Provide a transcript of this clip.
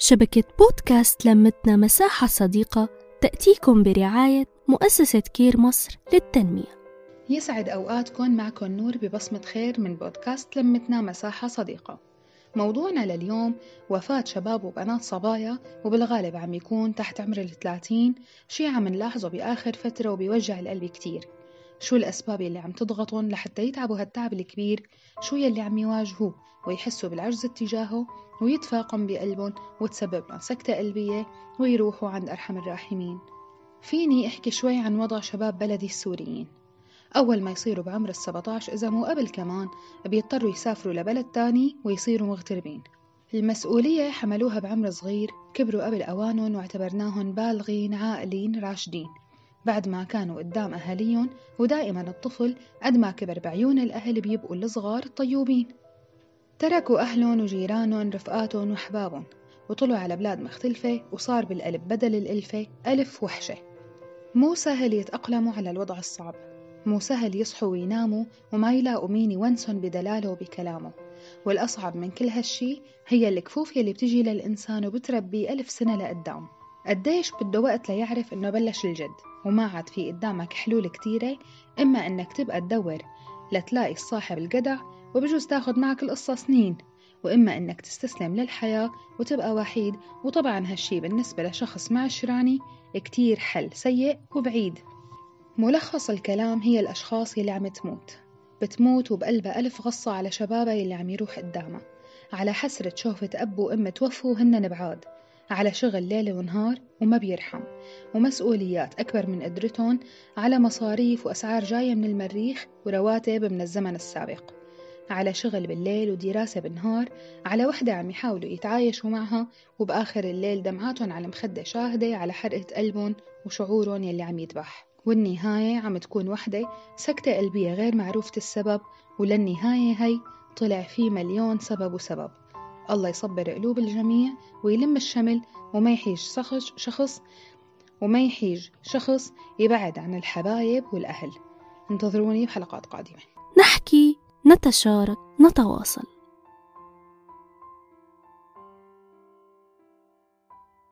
شبكة بودكاست لمتنا مساحة صديقة تأتيكم برعاية مؤسسة كير مصر للتنمية. يسعد أوقاتكم معكم نور ببصمة خير من بودكاست لمتنا مساحة صديقة. موضوعنا لليوم وفاة شباب وبنات صبايا وبالغالب عم يكون تحت عمر الثلاثين. شي عم نلاحظه بآخر فترة وبيوجع القلب كتير. شو الأسباب اللي عم تضغطهم لحتى يتعبوا هالتعب الكبير؟ شو يلي عم يواجهوه؟ ويحسوا بالعجز اتجاهه ويتفاقم بقلبهم وتسبب لهم سكتة قلبية ويروحوا عند أرحم الراحمين. فيني أحكي شوي عن وضع شباب بلدي السوريين. أول ما يصيروا بعمر السبعتاش إذا مو قبل كمان بيضطروا يسافروا لبلد تاني ويصيروا مغتربين. المسؤولية حملوها بعمر صغير كبروا قبل أوانهم واعتبرناهم بالغين عاقلين راشدين. بعد ما كانوا قدام أهاليهم ودائما الطفل قد ما كبر بعيون الأهل بيبقوا الصغار الطيوبين. تركوا أهلهم وجيرانهم رفقاتهم وأحبابهم وطلعوا على بلاد مختلفة وصار بالقلب بدل الألفة ألف وحشة. مو سهل يتأقلموا على الوضع الصعب. مو سهل يصحوا ويناموا وما يلاقوا مين يونسن بدلاله وبكلامه. والأصعب من كل هالشي هي الكفوف يلي بتجي للإنسان وبتربيه ألف سنة لقدام. قديش بده وقت ليعرف إنه بلش الجد. وما عاد في قدامك حلول كتيرة إما إنك تبقى تدور لتلاقي الصاحب الجدع وبجوز تاخد معك القصة سنين وإما إنك تستسلم للحياة وتبقى وحيد. وطبعا هالشي بالنسبة لشخص مع شراني كتير حل سيء وبعيد. ملخص الكلام هي الأشخاص يلي عم تموت. بتموت وبقلبها ألف غصة على شبابها يلي عم يروح قدامها. على حسرة شوفة أب وأم توفوا هن بعاد على شغل ليل ونهار وما بيرحم ومسؤوليات أكبر من قدرتهم على مصاريف وأسعار جاية من المريخ ورواتب من الزمن السابق. على شغل بالليل ودراسة بالنهار على وحدة عم يحاولوا يتعايشوا معها وبآخر الليل دمعاتهم على مخدة شاهدة على حرقة قلبهم وشعورهم يلي عم يذبح. والنهاية عم تكون وحدة سكتة قلبية غير معروفة السبب وللنهاية هي طلع في مليون سبب وسبب. الله يصبر قلوب الجميع ويلم الشمل وما يحيج شخص وما يحيج شخص يبعد عن الحبايب والأهل. انتظروني بحلقات قادمة. نحكي نتشارك نتواصل.